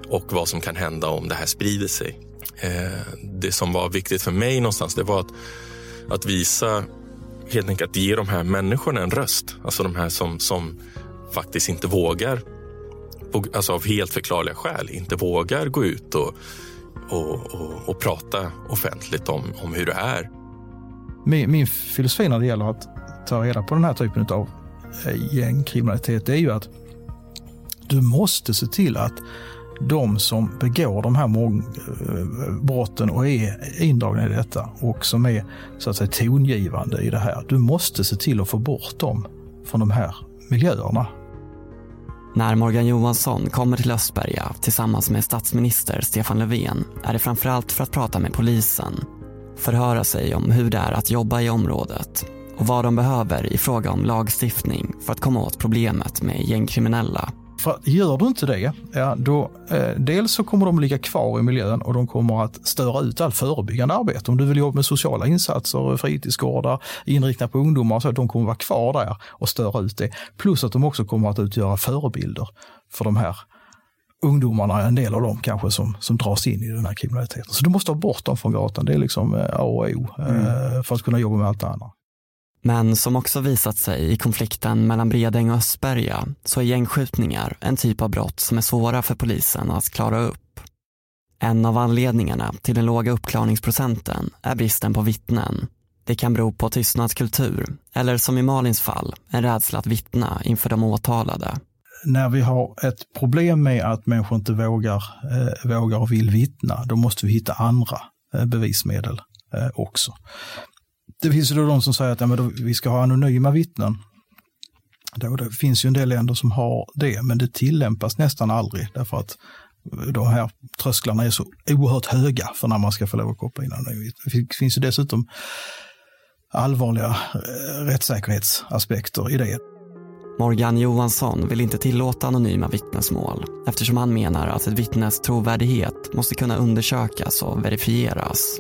och vad som kan hända om det här sprider sig. Eh, det som var viktigt för mig någonstans det var att, att visa, helt enkelt att ge de här människorna en röst. Alltså de här som, som faktiskt inte vågar, alltså av helt förklarliga skäl, inte vågar gå ut och, och, och, och prata offentligt om, om hur det är. Min, min filosofi när det gäller att ta reda på den här typen av eh, gängkriminalitet är ju att du måste se till att de som begår de här eh, brotten och är indragna i detta och som är så att säga tongivande i det här. Du måste se till att få bort dem från de här miljöerna. När Morgan Johansson kommer till Östberga tillsammans med statsminister Stefan Löfven är det framförallt för att prata med polisen, förhöra sig om hur det är att jobba i området och vad de behöver i fråga om lagstiftning för att komma åt problemet med gängkriminella. För gör du inte det, ja, då, eh, dels så kommer de ligga kvar i miljön och de kommer att störa ut allt förebyggande arbete. Om du vill jobba med sociala insatser, fritidsgårdar, inriktade på ungdomar, så att de kommer vara kvar där och störa ut det. Plus att de också kommer att utgöra förebilder för de här ungdomarna, en del av dem kanske, som, som dras in i den här kriminaliteten. Så du måste ha bort dem från gatan. Det är liksom eh, A och O eh, mm. för att kunna jobba med allt det andra. Men som också visat sig i konflikten mellan Bredäng och Östberga så är gängskjutningar en typ av brott som är svåra för polisen att klara upp. En av anledningarna till den låga uppklarningsprocenten är bristen på vittnen. Det kan bero på tystnadskultur eller som i Malins fall, en rädsla att vittna inför de åtalade. När vi har ett problem med att människor inte vågar, eh, vågar och vill vittna, då måste vi hitta andra eh, bevismedel eh, också. Det finns ju då de som säger att ja, men då, vi ska ha anonyma vittnen. Då, det finns ju en del länder som har det, men det tillämpas nästan aldrig därför att eh, de här trösklarna är så oerhört höga för när man ska få lov att koppla in anonyma Det finns ju dessutom allvarliga eh, rättssäkerhetsaspekter i det. Morgan Johansson vill inte tillåta anonyma vittnesmål eftersom han menar att ett vittnes trovärdighet måste kunna undersökas och verifieras.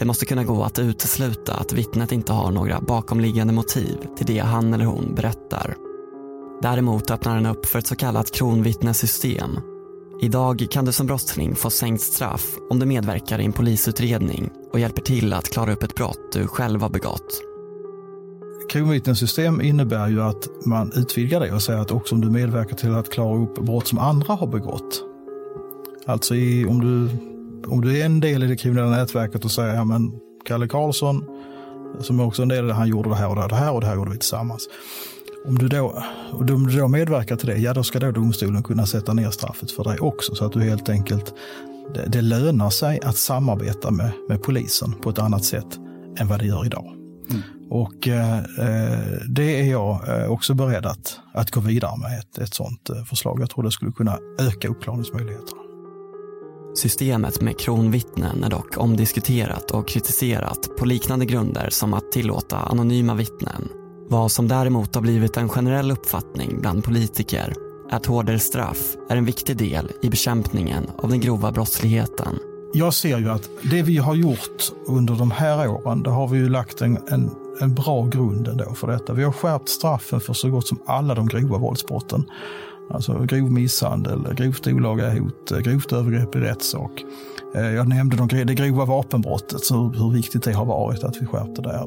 Det måste kunna gå att utesluta att vittnet inte har några bakomliggande motiv till det han eller hon berättar. Däremot öppnar den upp för ett så kallat kronvittnessystem. Idag kan du som brottsling få sänkt straff om du medverkar i en polisutredning och hjälper till att klara upp ett brott du själv har begått. Kronvittnessystem innebär ju att man utvidgar det och säger att också om du medverkar till att klara upp brott som andra har begått. Alltså i, om du om du är en del i det kriminella nätverket och säger, ja men Kalle Karlsson, som är också en del i det, han gjorde det här och det här och det här gjorde vi tillsammans. Om du då, om du då medverkar till det, ja då ska då domstolen kunna sätta ner straffet för dig också. Så att du helt enkelt, det, det lönar sig att samarbeta med, med polisen på ett annat sätt än vad det gör idag. Mm. Och eh, det är jag eh, också beredd att, att gå vidare med ett, ett sådant eh, förslag. Jag tror det skulle kunna öka uppklarningsmöjligheterna. Systemet med kronvittnen är dock omdiskuterat och kritiserat på liknande grunder som att tillåta anonyma vittnen. Vad som däremot har blivit en generell uppfattning bland politiker är att hårdare straff är en viktig del i bekämpningen av den grova brottsligheten. Jag ser ju att det vi har gjort under de här åren, det har vi ju lagt en, en, en bra grund ändå för detta. Vi har skärpt straffen för så gott som alla de grova våldsbrotten. Alltså grov misshandel, grovt olaga hot, eh, grovt övergrepp i rättssak. Eh, jag nämnde det grova vapenbrottet, så hur viktigt det har varit att vi skärpte där.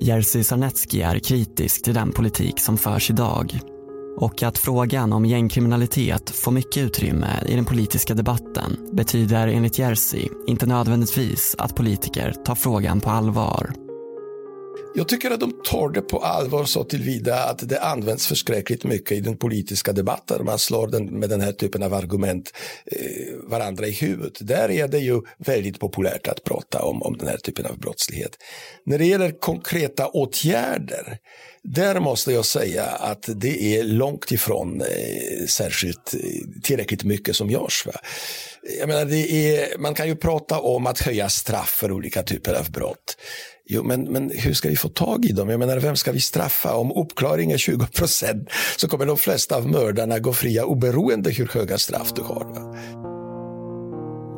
Jerzy Sarnecki är kritisk till den politik som förs idag och att frågan om gängkriminalitet får mycket utrymme i den politiska debatten betyder enligt Jerzy inte nödvändigtvis att politiker tar frågan på allvar. Jag tycker att de tar det på allvar så tillvida att det används förskräckligt mycket i den politiska debatten. Man slår den, med den här typen av argument eh, varandra i huvudet. Där är det ju väldigt populärt att prata om, om den här typen av brottslighet. När det gäller konkreta åtgärder, där måste jag säga att det är långt ifrån eh, särskilt eh, tillräckligt mycket som görs. Va? Jag menar, det är, man kan ju prata om att höja straff för olika typer av brott. Jo, men, men hur ska vi få tag i dem? Jag menar, vem ska vi straffa? Om uppklaring är 20 procent så kommer de flesta av mördarna gå fria oberoende hur höga straff du har.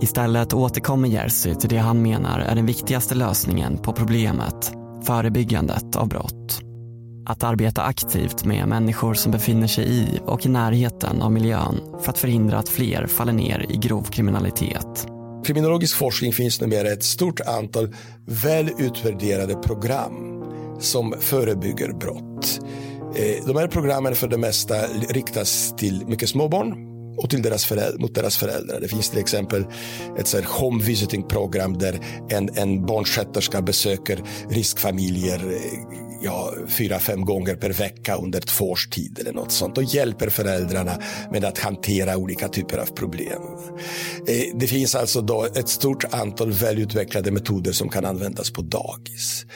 Istället återkommer Jerzy till det han menar är den viktigaste lösningen på problemet, förebyggandet av brott. Att arbeta aktivt med människor som befinner sig i och i närheten av miljön för att förhindra att fler faller ner i grov kriminalitet. Kriminologisk forskning finns numera ett stort antal väl utvärderade program som förebygger brott. Eh, de här programmen för det mesta riktas till mycket små barn och till deras föräldrar, mot deras föräldrar. Det finns till exempel ett så home visiting program där en, en barnsköterska besöker riskfamiljer eh, ja, fyra, fem gånger per vecka under två års tid eller något sånt och hjälper föräldrarna med att hantera olika typer av problem. Eh, det finns alltså då ett stort antal välutvecklade metoder som kan användas på dagis.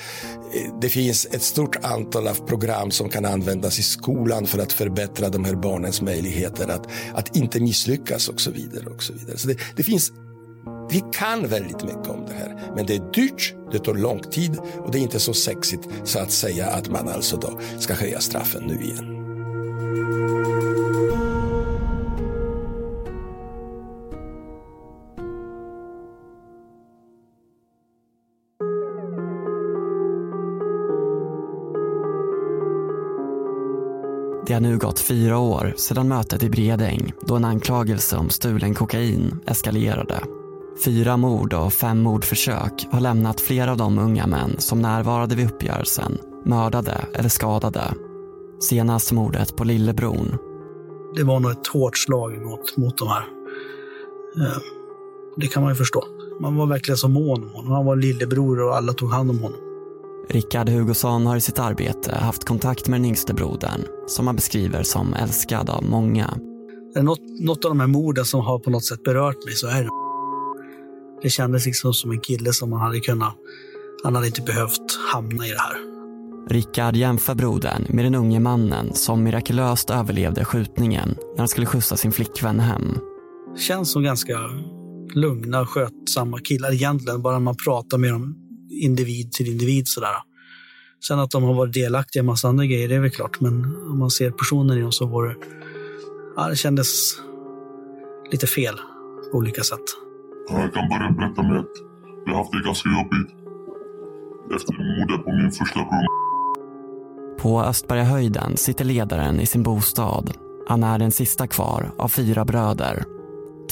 Eh, det finns ett stort antal av program som kan användas i skolan för att förbättra de här barnens möjligheter att, att inte misslyckas och så vidare. Och så vidare. Så det, det finns vi kan väldigt mycket om det här, men det är dyrt, det tar lång tid och det är inte så sexigt så att säga att man alltså då ska höja straffen nu igen. Det har nu gått fyra år sedan mötet i Bredäng då en anklagelse om stulen kokain eskalerade. Fyra mord och fem mordförsök har lämnat flera av de unga män som närvarade vid uppgörelsen mördade eller skadade. Senast mordet på Lillebron. Det var nog ett hårt slag mot, mot de här. Eh, det kan man ju förstå. Man var verkligen så mån om honom. Han var lillebror och alla tog hand om honom. Rickard Hugosson har i sitt arbete haft kontakt med den yngste brodern som han beskriver som älskad av många. Är det något, något av de här morden som har på något sätt berört mig så är det det kändes liksom som en kille som man hade kunnat, han hade inte behövt hamna i det här. Rickard jämför brodern med den unge mannen som mirakulöst överlevde skjutningen när han skulle skjutsa sin flickvän hem. Känns som ganska lugna, skötsamma killar egentligen, bara man pratar med dem individ till individ sådär. Sen att de har varit delaktiga i massa andra grejer, det är väl klart, men om man ser personen i dem så var det, ja, det kändes lite fel på olika sätt. Jag kan börja berätta med att jag har haft det ganska jobbigt efter mordet på min första bror. På Östbergahöjden sitter ledaren i sin bostad. Han är den sista kvar av fyra bröder.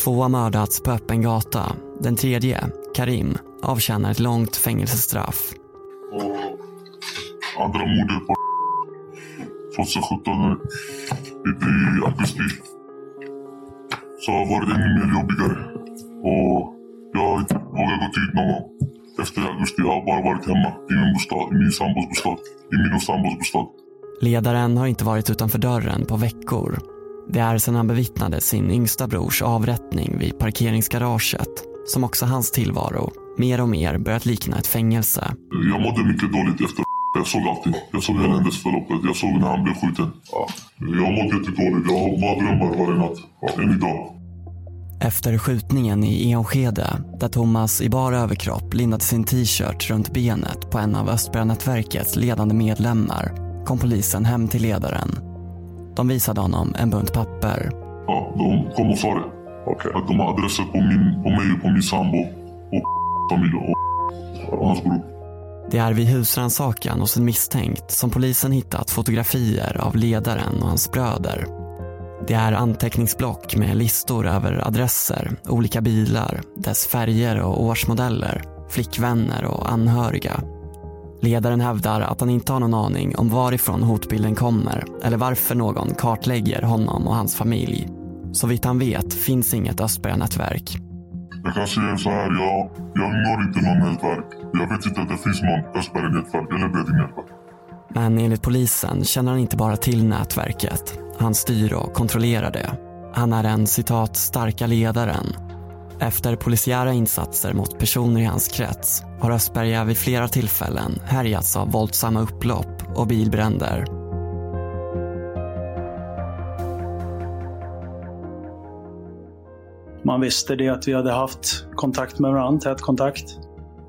Två har mördats på öppen gata. Den tredje, Karim, avtjänar ett långt fängelsestraff. Och andra mordet på 2017 i augusti så var det ännu mer jobbigare. Och jag har inte vågat gå ut någon gång. Efter augusti jag har bara varit hemma i min bostad, i min sambos bostad. I min och sambos bostad. Ledaren har inte varit utanför dörren på veckor. Det är sedan han bevittnade sin yngsta brors avrättning vid parkeringsgaraget som också hans tillvaro mer och mer börjat likna ett fängelse. Jag mådde mycket dåligt efter *laughs* jag såg allting. Jag såg hela händelseförloppet. Jag såg när han blev skjuten. Ja. Jag mådde jättedåligt. Jag har mardrömmar varje natt. Än idag. Efter skjutningen i Enskede, där Thomas i bara överkropp lindade sin t-shirt runt benet på en av Östberga-nätverkets ledande medlemmar, kom polisen hem till ledaren. De visade honom en bunt papper. Ja, de kom och sa det. Okay. Att de har adresser på, min, på mig och på min sambo och familj och hans grupp. Det är vid husrannsakan hos en misstänkt som polisen hittat fotografier av ledaren och hans bröder det är anteckningsblock med listor över adresser, olika bilar, dess färger och årsmodeller, flickvänner och anhöriga. Ledaren hävdar att han inte har någon aning om varifrån hotbilden kommer eller varför någon kartlägger honom och hans familj. Så vitt han vet finns inget Östberga-nätverk. Jag kan säga så här, jag, jag når inte någon nätverk. Jag vet inte att det finns någon Östberga-nätverk eller Breding-nätverk. Men enligt polisen känner han inte bara till nätverket. Han styr och kontrollerar det. Han är den citat starka ledaren. Efter polisiära insatser mot personer i hans krets har Östberga vid flera tillfällen härjats av våldsamma upplopp och bilbränder. Man visste det att vi hade haft kontakt med varandra, tät kontakt.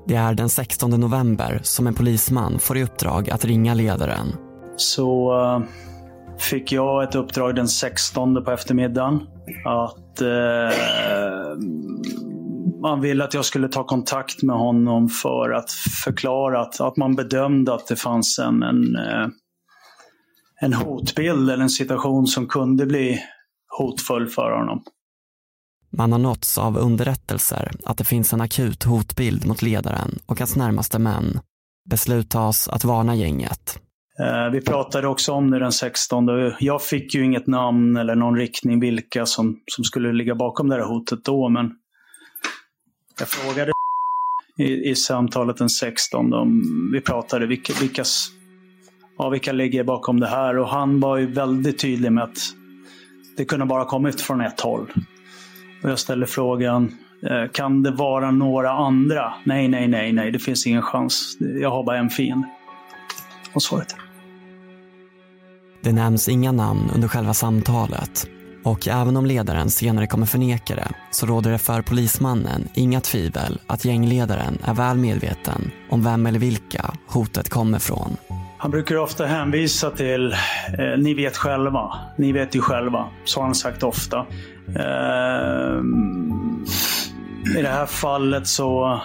Det är den 16 november som en polisman får i uppdrag att ringa ledaren. Så uh, fick jag ett uppdrag den 16 på eftermiddagen. Att eh, man ville att jag skulle ta kontakt med honom för att förklara att, att man bedömde att det fanns en, en, eh, en hotbild eller en situation som kunde bli hotfull för honom. Man har nåtts av underrättelser att det finns en akut hotbild mot ledaren och hans närmaste män. Beslut tas att varna gänget. Eh, vi pratade också om det den 16. Jag fick ju inget namn eller någon riktning vilka som, som skulle ligga bakom det här hotet då, men jag frågade i, i samtalet den 16. Om, vi pratade vilka, vilka, ja, vilka ligger bakom det här och han var ju väldigt tydlig med att det kunde bara kommit från ett håll. Och jag ställde frågan, eh, kan det vara några andra? Nej, nej, nej, nej, det finns ingen chans. Jag har bara en fiende. Och svaret. Det nämns inga namn under själva samtalet och även om ledaren senare kommer förneka det så råder det för polismannen inga tvivel att gängledaren är väl medveten om vem eller vilka hotet kommer från. Han brukar ofta hänvisa till, eh, ni vet själva, ni vet ju själva. Så har han sagt ofta. Eh, I det här fallet så,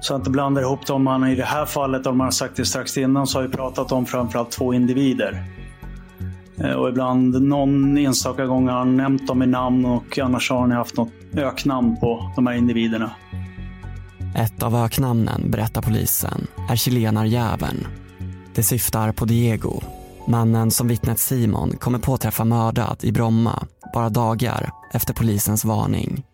så jag inte blandar ihop dem. Han, I det här fallet, om man har sagt det strax innan, så har vi pratat om framförallt två individer. Eh, och ibland, någon enstaka gång har han nämnt dem i namn och annars har han haft något öknamn på de här individerna. Ett av öknamnen, berättar polisen, är chilenarjäveln. Det syftar på Diego, mannen som vittnet Simon kommer påträffa mördad i Bromma bara dagar efter polisens varning.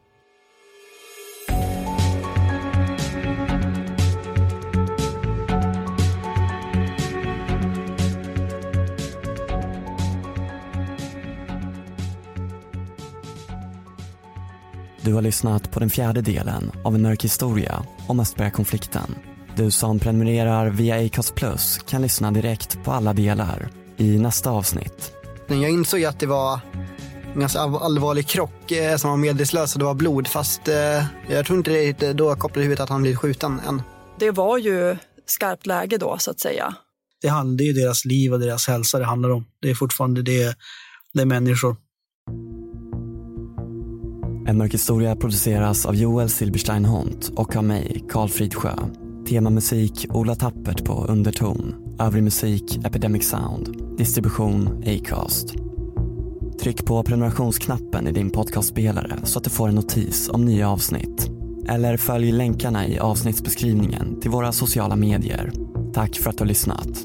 Du har lyssnat på den fjärde delen av en mörk historia om Östbergakonflikten. Du som prenumererar via Acast Plus kan lyssna direkt på alla delar i nästa avsnitt. Jag insåg att det var en ganska all- allvarlig krock eh, som var medvetslös och det var blod fast eh, jag tror inte det då kopplade i huvudet att han blivit skjuten än. Det var ju skarpt läge då så att säga. Det, handlar, ju deras liv och deras hälsa det handlar om. Det är fortfarande det, det är människor. En mörk historia produceras av Joel Silberstein Hont och av mig, Karl Fridsjö. Temamusik Ola Tappert på underton. Övrig musik Epidemic Sound. Distribution Acast. Tryck på prenumerationsknappen i din podcastspelare så att du får en notis om nya avsnitt. Eller följ länkarna i avsnittsbeskrivningen till våra sociala medier. Tack för att du har lyssnat.